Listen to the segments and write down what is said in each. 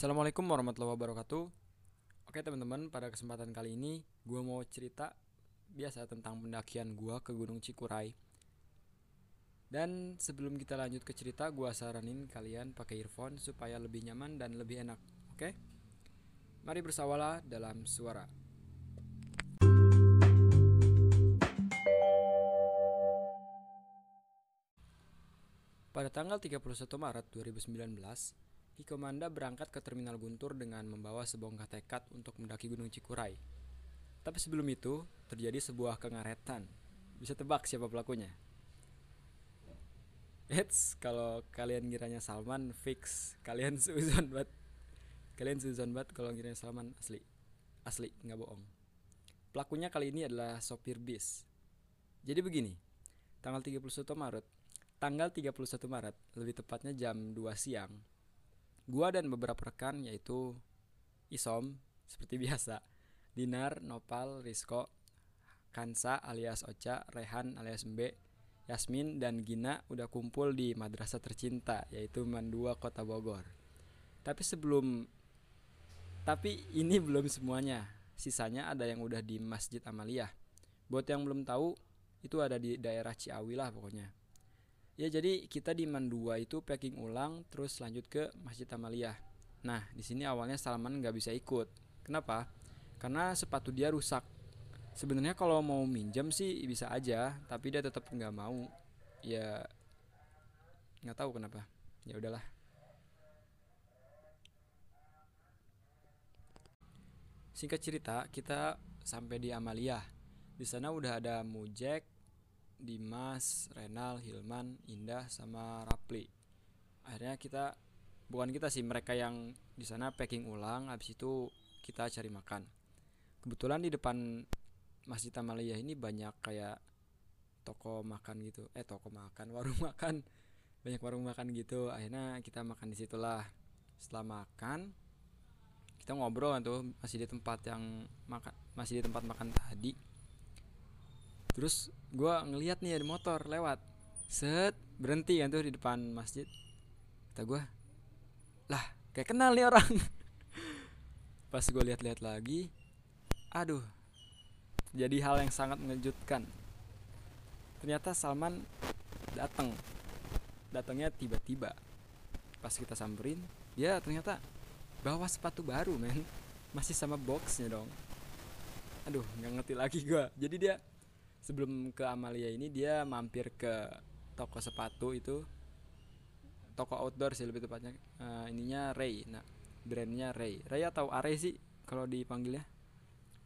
Assalamualaikum warahmatullahi wabarakatuh. Oke teman-teman, pada kesempatan kali ini gue mau cerita biasa tentang pendakian gue ke Gunung Cikuray. Dan sebelum kita lanjut ke cerita, gue saranin kalian pakai earphone supaya lebih nyaman dan lebih enak. Oke? Mari bersawalah dalam suara. Pada tanggal 31 Maret 2019, Hikomanda berangkat ke Terminal Guntur dengan membawa sebongkah tekad untuk mendaki Gunung Cikuray. Tapi sebelum itu, terjadi sebuah kengaretan. Bisa tebak siapa pelakunya? Eits, kalau kalian ngiranya Salman, fix. Kalian suzon banget. Kalian suzon banget kalau ngiranya Salman asli. Asli, nggak bohong. Pelakunya kali ini adalah sopir bis. Jadi begini, tanggal 31 Maret, tanggal 31 Maret, lebih tepatnya jam 2 siang, gua dan beberapa rekan yaitu Isom seperti biasa, Dinar, Nopal, Rizko, Kansa alias Ocha, Rehan alias Mbe, Yasmin dan Gina udah kumpul di madrasah tercinta yaitu Mandua Kota Bogor. Tapi sebelum tapi ini belum semuanya. Sisanya ada yang udah di Masjid Amaliyah. Buat yang belum tahu, itu ada di daerah Ciawi lah pokoknya. Ya jadi kita di Mandua itu packing ulang terus lanjut ke Masjid Amaliyah. Nah di sini awalnya Salman nggak bisa ikut. Kenapa? Karena sepatu dia rusak. Sebenarnya kalau mau minjem sih bisa aja, tapi dia tetap nggak mau. Ya nggak tahu kenapa. Ya udahlah. Singkat cerita, kita sampai di Amalia. Di sana udah ada Mujek, Dimas, Renal, Hilman, Indah sama Rapli. Akhirnya kita bukan kita sih mereka yang di sana packing ulang habis itu kita cari makan. Kebetulan di depan Masjid Amalia ini banyak kayak toko makan gitu. Eh toko makan, warung makan. Banyak warung makan gitu. Akhirnya kita makan di situlah. Setelah makan kita ngobrol kan tuh masih di tempat yang makan masih di tempat makan tadi terus gue ngeliat nih ada motor lewat. Set berhenti kan tuh di depan masjid. Kata gue lah kayak kenal nih orang. Pas gue lihat-lihat lagi aduh jadi hal yang sangat mengejutkan. Ternyata Salman datang datangnya tiba-tiba. Pas kita samperin dia ternyata bawa sepatu baru men. Masih sama boxnya dong. Aduh nggak ngerti lagi gue jadi dia sebelum ke Amalia ini dia mampir ke toko sepatu itu. Toko outdoor sih lebih tepatnya. Uh, ininya Ray. Nah brandnya Ray. Ray atau Are sih kalau dipanggilnya?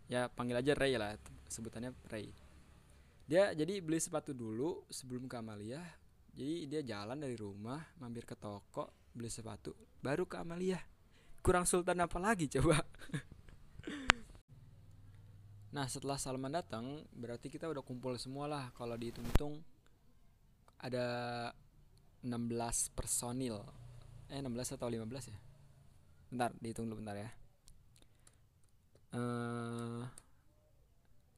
Ya panggil aja Ray lah sebutannya Ray. Dia jadi beli sepatu dulu sebelum ke Amalia. Jadi dia jalan dari rumah mampir ke toko beli sepatu baru ke Amalia. Kurang sultan apa lagi coba Nah setelah Salman datang berarti kita udah kumpul semua lah kalau dihitung-hitung ada 16 personil. Eh 16 atau 15 ya? Bentar dihitung dulu bentar ya.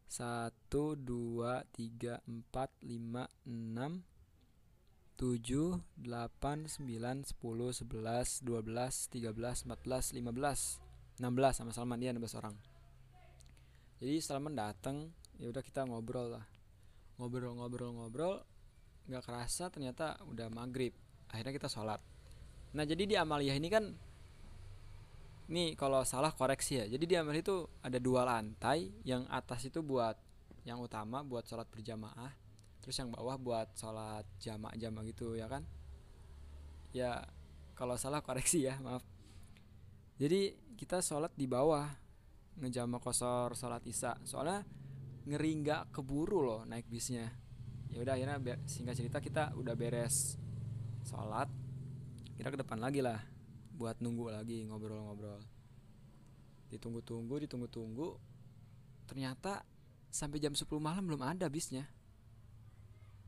Satu dua tiga empat lima enam tujuh delapan sembilan sepuluh sebelas dua belas tiga belas empat belas lima belas. enam belas sama Salman dia 16 orang jadi Salman datang ya udah kita ngobrol lah. Ngobrol-ngobrol-ngobrol nggak kerasa ternyata udah maghrib akhirnya kita sholat. Nah jadi di Amalia ini kan nih kalau salah koreksi ya jadi di Amalia itu ada dua lantai yang atas itu buat yang utama buat sholat berjamaah terus yang bawah buat sholat jamak-jamak gitu ya kan? Ya kalau salah koreksi ya maaf. Jadi kita sholat di bawah ngejama kosor sholat isya. Soalnya ngeri nggak keburu loh naik bisnya. Ya udah akhirnya singkat cerita kita udah beres sholat kita ke depan lagi lah buat nunggu lagi ngobrol-ngobrol. Ditunggu-tunggu ditunggu-tunggu ternyata sampai jam 10 malam belum ada bisnya.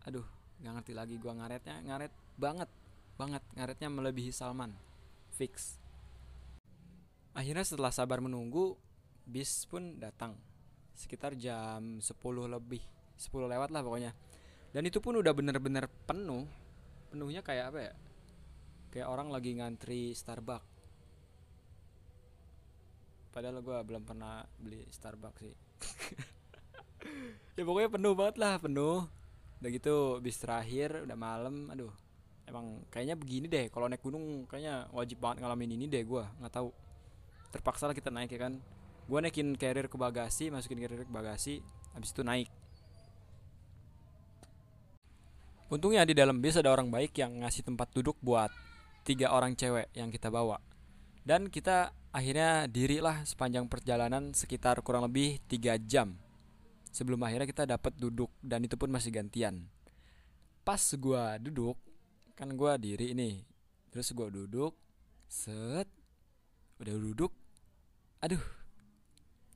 Aduh nggak ngerti lagi gua ngaretnya ngaret banget banget ngaretnya melebihi Salman. Fix. Akhirnya setelah sabar menunggu bis pun datang. Sekitar jam 10 lebih 10 lewat lah pokoknya. Dan itu pun udah bener-bener penuh. Penuhnya kayak apa ya? Kayak orang lagi ngantri Starbucks. Padahal gue belum pernah beli Starbucks sih. Ya pokoknya penuh banget lah penuh. Udah gitu bis terakhir udah malam. Aduh emang kayaknya begini deh. Kalau naik gunung kayaknya wajib banget ngalamin ini deh gue nggak tahu. Terpaksa lah kita naik ya kan gue naikin carrier ke bagasi masukin carrier ke bagasi habis itu naik. Untungnya di dalam bis ada orang baik yang ngasih tempat duduk buat tiga orang cewek yang kita bawa. Dan kita akhirnya dirilah sepanjang perjalanan sekitar kurang lebih tiga jam sebelum akhirnya kita dapat duduk dan itu pun masih gantian. Pas gua duduk kan gua diri ini. Terus gua duduk set udah duduk aduh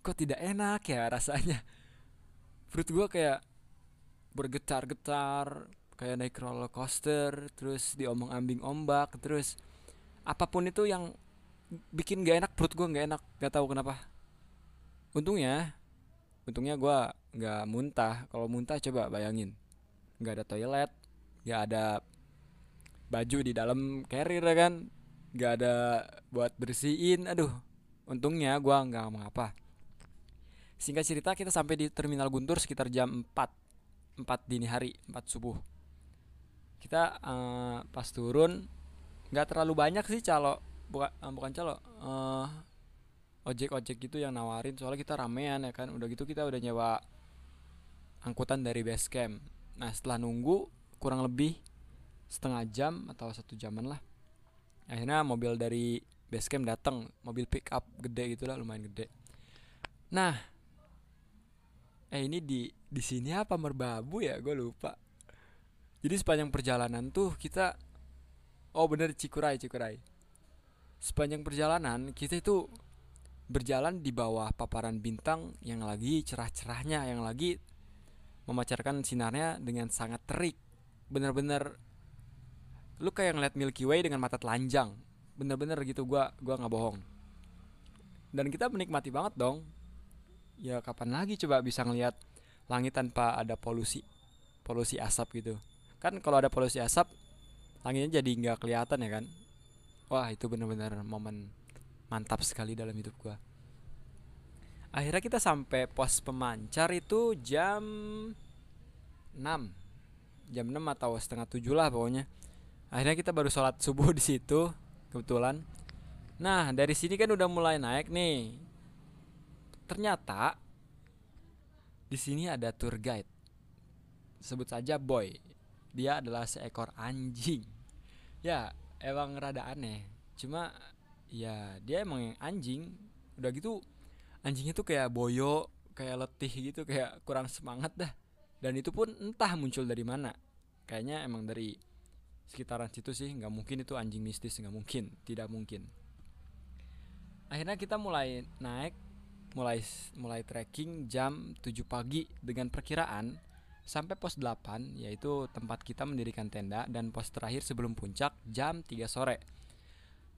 kok tidak enak ya rasanya. Perut gua kayak bergetar-getar kayak naik roller coaster terus diomong ambing ombak terus apa pun itu yang bikin gak enak perut gua nggak enak gak tahu kenapa. Untungnya untungnya gue nggak muntah. Kalau muntah coba bayangin nggak ada toilet nggak ada baju di dalam carrier ya kan? Nggak ada buat bersihin. Aduh untungnya gue nggak apa singkat cerita kita sampai di terminal Guntur sekitar jam 4 4 dini hari 4 subuh. Kita uh, pas turun nggak terlalu banyak sih calo bukan uh, bukan calo uh, ojek-ojek gitu yang nawarin soalnya kita ramean ya kan? Udah gitu kita udah nyewa angkutan dari base camp. Nah setelah nunggu kurang lebih setengah jam atau satu jaman lah akhirnya mobil dari base camp datang mobil pick up gede gitulah lumayan gede. Nah eh ini di di sini apa merbabu ya gue lupa jadi sepanjang perjalanan tuh kita oh bener Cikuray Cikuray sepanjang perjalanan kita itu berjalan di bawah paparan bintang yang lagi cerah-cerahnya, yang lagi memancarkan sinarnya dengan sangat terik. Bener-bener lu kayak ngeliat Milky Way dengan mata telanjang. Bener-bener gitu gua gua nggak bohong. Dan kita menikmati banget dong. Ya kapan lagi coba bisa ngeliat langit tanpa ada polusi polusi asap gitu. Kan kalau ada polusi asap langitnya jadi nggak kelihatan ya kan. Wah, itu bener-bener momen mantap sekali dalam hidup gue akhirnya kita sampai pos pemancar itu jam 6 jam 6 atau setengah 7 lah pokoknya. Akhirnya kita baru sholat subuh di situ kebetulan. Nah dari sini kan udah mulai naik nih ternyata di sini ada tour guide. Sebut saja boy. Dia adalah seekor anjing. Ya emang rada aneh. Cuma ya dia emang anjing. Udah gitu anjingnya tuh kayak boyo kayak letih gitu kayak kurang semangat dah. Dan itu pun entah muncul dari mana. Kayaknya emang dari sekitaran situ sih. Nggak mungkin itu anjing mistis nggak mungkin. Tidak mungkin. Akhirnya kita mulai naik mulai mulai trekking jam 7 pagi dengan perkiraan sampai pos 8 yaitu tempat kita mendirikan tenda dan pos terakhir sebelum puncak jam 3 sore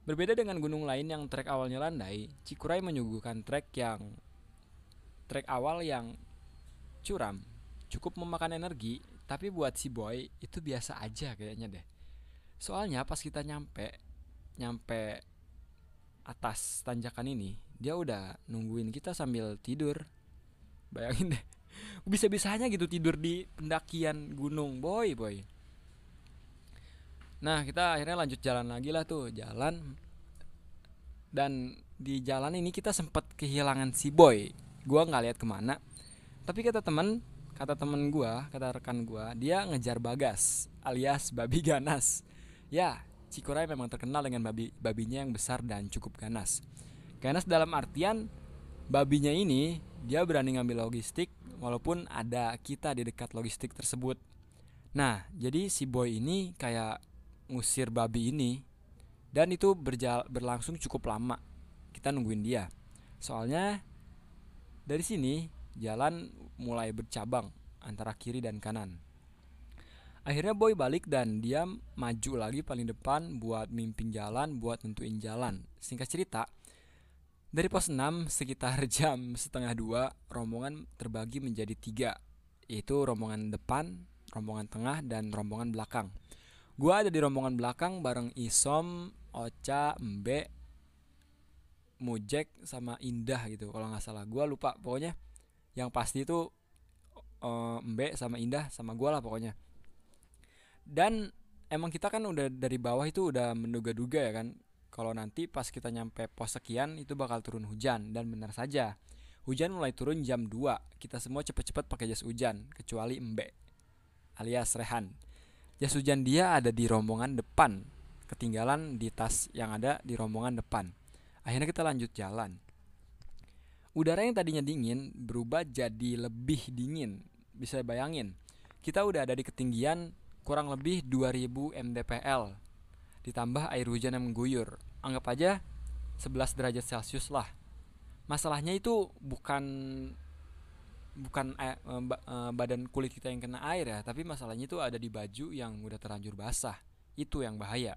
Berbeda dengan gunung lain yang trek awalnya landai, Cikuray menyuguhkan trek yang trek awal yang curam, cukup memakan energi, tapi buat si boy itu biasa aja kayaknya deh. Soalnya pas kita nyampe nyampe atas tanjakan ini, dia udah nungguin kita sambil tidur. Bayangin deh, bisa-bisanya gitu tidur di pendakian gunung, boy, boy. Nah kita akhirnya lanjut jalan lagi lah tuh jalan dan di jalan ini kita sempat kehilangan si boy. Gua nggak lihat ke mana. Tapi kata temen, kata temen gua, kata rekan gua, dia ngejar bagas alias babi ganas. Ya, Cikuray memang terkenal dengan babi babinya yang besar dan cukup ganas. Ganas dalam artian babinya ini dia berani ngambil logistik walaupun ada kita di dekat logistik tersebut. Nah, jadi si boy ini kayak ngusir babi ini dan itu berjal berlangsung cukup lama kita nungguin dia soalnya dari sini jalan mulai bercabang antara kiri dan kanan akhirnya boy balik dan dia maju lagi paling depan buat mimpin jalan buat nentuin jalan. Singkat cerita dari pos 6 sekitar jam setengah dua rombongan terbagi menjadi tiga yaitu rombongan depan rombongan tengah dan rombongan belakang. Gua ada di rombongan belakang bareng Isom, Ocha, Mbe, Mujek sama Indah gitu kalau nggak salah. Gue lupa pokoknya yang pasti itu uh, Mbe sama Indah sama gue lah pokoknya dan emang kita kan udah dari bawah itu udah menduga-duga ya kan kalau nanti pas kita nyampe pos sekian itu bakal turun hujan dan benar saja. Hujan mulai turun jam 2 kita semua cepet-cepet pakai jas hujan kecuali Mbe alias Rehan. Jas hujan dia ada di rombongan depan ketinggalan di tas yang ada di rombongan depan. Akhirnya kita lanjut jalan. Udara yang tadinya dingin berubah jadi lebih dingin bisa bayangin. Kita udah ada di ketinggian kurang lebih 2000 mdpl ditambah air hujan yang mengguyur. Anggap aja 11 derajat celcius lah. Masalahnya itu bukan bukan eh, eh, badan kulit kita yang kena air ya. Tapi masalahnya itu ada di baju yang udah terlanjur basah. Itu yang bahaya.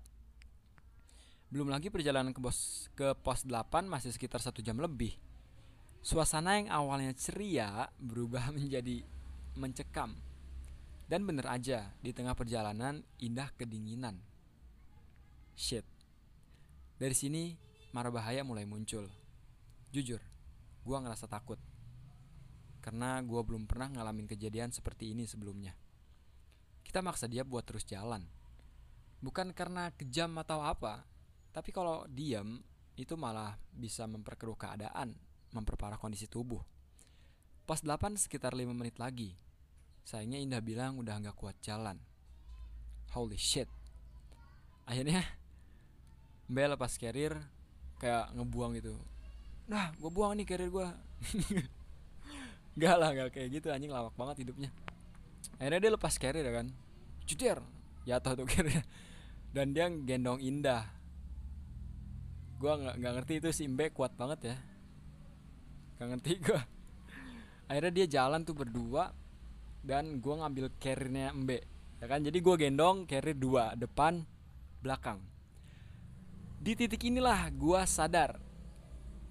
Belum lagi perjalanan ke pos ke pos 8 masih sekitar satu jam lebih. Suasana yang awalnya ceria berubah menjadi mencekam dan bener aja, di tengah perjalanan indah kedinginan. Shit. Dari sini, marah bahaya mulai muncul. Jujur, gua ngerasa takut. Karena gua belum pernah ngalamin kejadian seperti ini sebelumnya. Kita maksa dia buat terus jalan. Bukan karena kejam atau apa, tapi kalau diam itu malah bisa memperkeruh keadaan, memperparah kondisi tubuh. Pas 8 sekitar 5 menit lagi, Sayangnya Indah bilang udah nggak kuat jalan. Holy shit. Akhirnya Mbak lepas carrier kayak ngebuang gitu. Nah, gue buang nih carrier gue. gak lah, gak kayak gitu anjing lawak banget hidupnya. Akhirnya dia lepas carrier ya kan. Cutir, jatuh tuh carrier. Dan dia gendong Indah. Gue nggak nggak ngerti itu si Mbak kuat banget ya. Gak ngerti gue. Akhirnya dia jalan tuh berdua dan gue ngambil carriernya Mbe ya kan? Jadi gue gendong carrier dua depan belakang. Di titik inilah gue sadar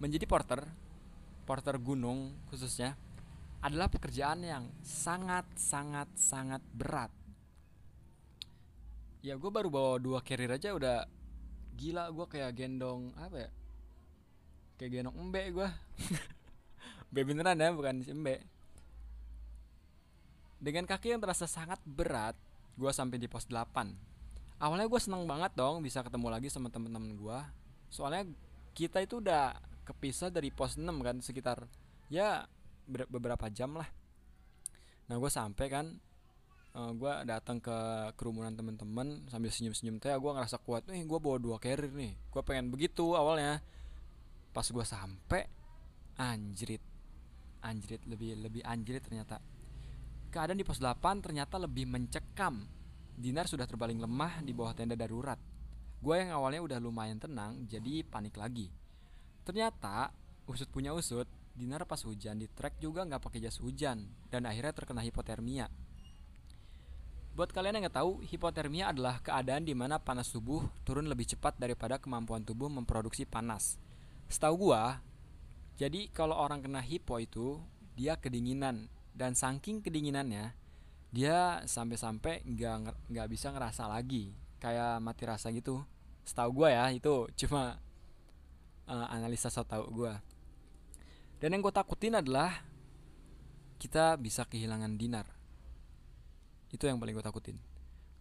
menjadi porter porter gunung khususnya adalah pekerjaan yang sangat sangat sangat berat. Ya gue baru bawa dua carrier aja udah gila gue kayak gendong apa ya? Kayak gendong embe gue embe beneran ya bukan si embe dengan kaki yang terasa sangat berat, gue sampai di pos 8. Awalnya gue seneng banget dong bisa ketemu lagi sama temen-temen gue. Soalnya kita itu udah kepisah dari pos 6 kan sekitar ya beberapa jam lah. Nah gue sampai kan uh, eh, gue datang ke kerumunan temen-temen sambil senyum-senyum teh gue ngerasa kuat nih gue bawa dua carrier nih gue pengen begitu awalnya pas gue sampai anjrit anjrit lebih lebih anjrit ternyata Keadaan di pos 8 ternyata lebih mencekam. Dinar sudah terbaling lemah di bawah tenda darurat. Gue yang awalnya udah lumayan tenang, jadi panik lagi. Ternyata, usut punya usut, Dinar pas hujan di trek juga nggak pakai jas hujan dan akhirnya terkena hipotermia. Buat kalian yang nggak tahu, hipotermia adalah keadaan di mana panas tubuh turun lebih cepat daripada kemampuan tubuh memproduksi panas. Setahu gua, jadi kalau orang kena hipo itu dia kedinginan dan saking kedinginannya dia sampai-sampai nggak nggak bisa ngerasa lagi. Kayak mati rasa gitu. Setahu gue ya itu cuma uh, analisa tau gue dan yang gue takutin adalah kita bisa kehilangan dinar. Itu yang paling gue takutin.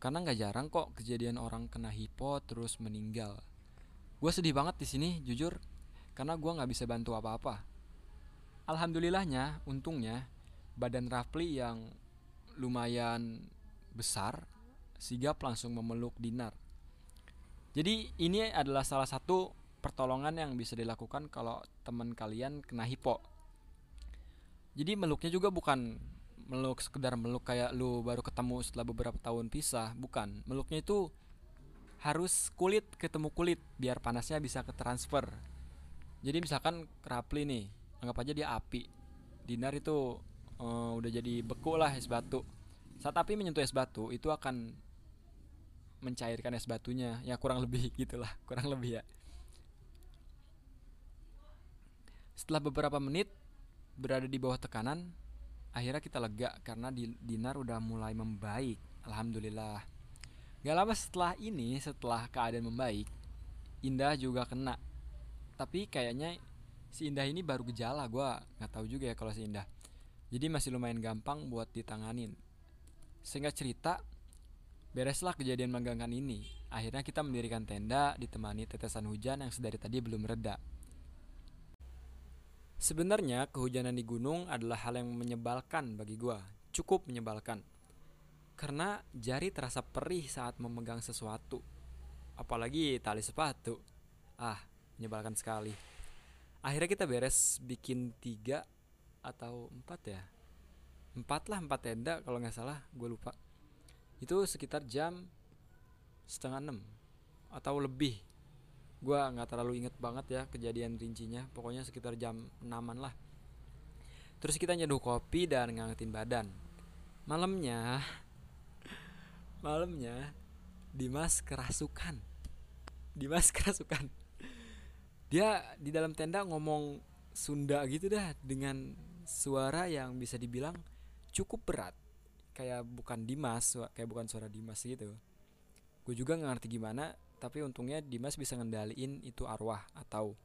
Karena nggak jarang kok kejadian orang kena hipo terus meninggal. Gue sedih banget di sini jujur. Karena gue nggak bisa bantu apa-apa. Alhamdulillahnya untungnya badan Rafli yang lumayan besar sigap langsung memeluk Dinar. Jadi ini adalah salah satu pertolongan yang bisa dilakukan kalau teman kalian kena hipo. Jadi meluknya juga bukan meluk sekedar meluk kayak lu baru ketemu setelah beberapa tahun pisah, bukan. Meluknya itu harus kulit ketemu kulit biar panasnya bisa ke transfer. Jadi misalkan Rapli nih, anggap aja dia api. Dinar itu uh, udah jadi beku lah es batu. Saat api menyentuh es batu itu akan mencairkan es batunya. Ya kurang lebih gitulah kurang lebih ya. Setelah beberapa menit berada di bawah tekanan akhirnya kita lega karena dinar udah mulai membaik. Alhamdulillah. Gak lama setelah ini setelah keadaan membaik Indah juga kena. Tapi kayaknya si Indah ini baru gejala. Gue nggak tahu juga ya kalau si Indah jadi masih lumayan gampang buat ditanganin sehingga cerita bereslah kejadian menggangkan ini akhirnya kita mendirikan tenda ditemani tetesan hujan yang sedari tadi belum reda Sebenarnya kehujanan di gunung adalah hal yang menyebalkan bagi gue, cukup menyebalkan. Karena jari terasa perih saat memegang sesuatu, apalagi tali sepatu. Ah, menyebalkan sekali. Akhirnya kita beres bikin tiga atau empat ya, empat lah empat tenda kalau nggak salah, gue lupa. Itu sekitar jam setengah enam atau lebih. Gue nggak terlalu inget banget ya kejadian rincinya pokoknya sekitar jam 6 lah. Terus kita nyeduh kopi dan ngangetin badan. Malamnya malamnya Dimas kerasukan. Dimas kerasukan. Dia di dalam tenda ngomong Sunda gitu dah dengan suara yang bisa dibilang cukup berat kayak bukan Dimas kayak bukan suara Dimas gitu gue juga nggak ngerti gimana tapi untungnya Dimas bisa ngendaliin itu arwah atau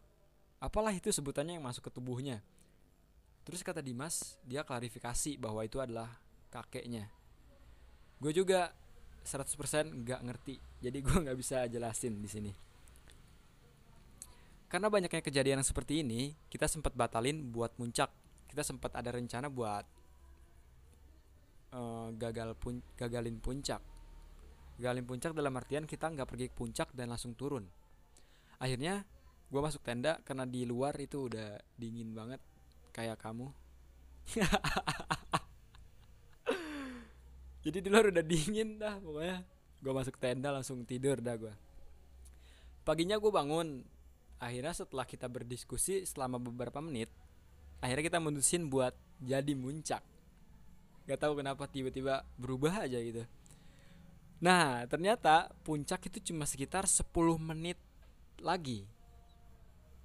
apalah itu sebutannya yang masuk ke tubuhnya. Terus kata Dimas, dia klarifikasi bahwa itu adalah kakeknya. Gue juga 100% nggak ngerti, jadi gue nggak bisa jelasin di sini. Karena banyaknya kejadian seperti ini, kita sempat batalin buat muncak. Kita sempat ada rencana buat uh, gagal pun gagalin puncak Galim puncak dalam artian kita nggak pergi ke puncak dan langsung turun. Akhirnya gue masuk tenda karena di luar itu udah dingin banget kayak kamu. Jadi di luar udah dingin dah pokoknya. Gue masuk tenda langsung tidur dah gue. Paginya gue bangun. Akhirnya setelah kita berdiskusi selama beberapa menit, akhirnya kita mutusin buat jadi muncak. Gak tahu kenapa tiba-tiba berubah aja gitu. Nah, ternyata puncak itu cuma sekitar 10 menit lagi.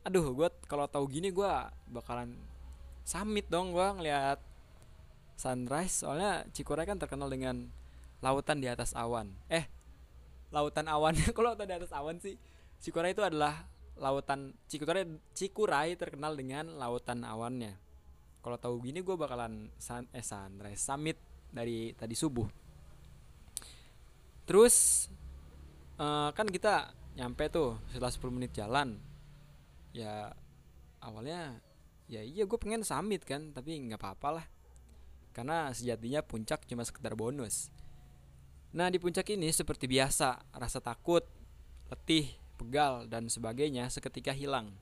Aduh, gue kalau tahu gini gue bakalan summit dong gue ngeliat sunrise. Soalnya Cikuray kan terkenal dengan lautan di atas awan. Eh, lautan awan. kalau lautan di atas awan sih, Cikuray itu adalah lautan Cikuray Cikuray terkenal dengan lautan awannya. Kalau tahu gini gue bakalan sun, eh sunrise summit dari tadi subuh. Terus uh, kan kita nyampe tuh setelah 10 menit jalan ya awalnya ya iya gue pengen summit kan tapi nggak apa-apa lah. Karena sejatinya puncak cuma sekedar bonus. Nah di puncak ini seperti biasa rasa takut letih pegal dan sebagainya seketika hilang.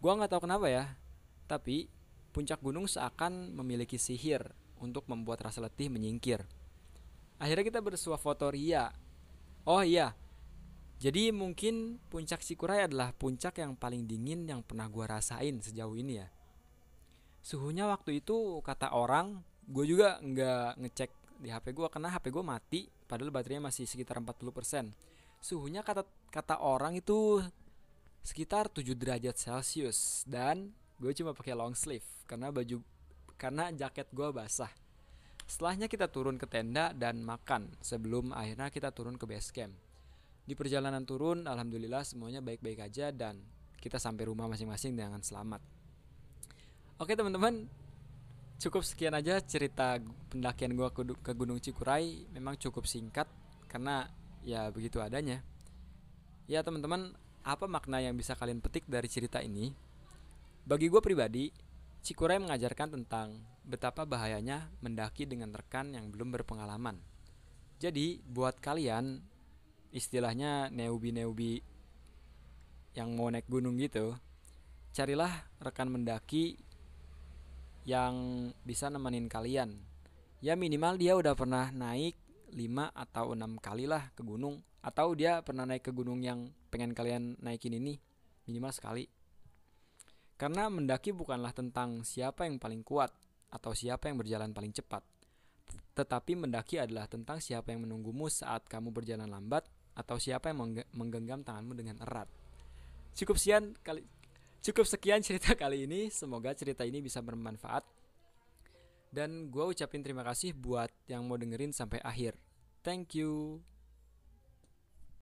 Gue nggak tahu kenapa ya tapi puncak gunung seakan memiliki sihir untuk membuat rasa letih menyingkir. Akhirnya kita bersuah foto ria oh iya jadi mungkin puncak Sikurai adalah puncak yang paling dingin yang pernah gue rasain sejauh ini ya. Suhunya waktu itu kata orang gue juga nggak ngecek di HP gue karena HP gue mati padahal baterainya masih sekitar 40% suhunya kata kata orang itu sekitar 7 derajat celcius dan gue cuma pakai long sleeve karena baju karena jaket gue basah Setelahnya kita turun ke tenda dan makan sebelum akhirnya kita turun ke base camp. Di perjalanan turun, alhamdulillah semuanya baik-baik aja dan kita sampai rumah masing-masing dengan selamat. Oke teman-teman, cukup sekian aja cerita pendakian gue ke, Gunung Cikuray. Memang cukup singkat karena ya begitu adanya. Ya teman-teman, apa makna yang bisa kalian petik dari cerita ini? Bagi gue pribadi, Cikuray mengajarkan tentang betapa bahayanya mendaki dengan rekan yang belum berpengalaman. Jadi, buat kalian istilahnya neubi-neubi yang mau naik gunung gitu, carilah rekan mendaki yang bisa nemenin kalian. Ya minimal dia udah pernah naik 5 atau 6 kali lah ke gunung atau dia pernah naik ke gunung yang pengen kalian naikin ini minimal sekali. Karena mendaki bukanlah tentang siapa yang paling kuat, atau siapa yang berjalan paling cepat. Tetapi mendaki adalah tentang siapa yang menunggumu saat kamu berjalan lambat atau siapa yang menggenggam tanganmu dengan erat. Cukup sekian kali cukup sekian cerita kali ini. Semoga cerita ini bisa bermanfaat. Dan gue ucapin terima kasih buat yang mau dengerin sampai akhir. Thank you.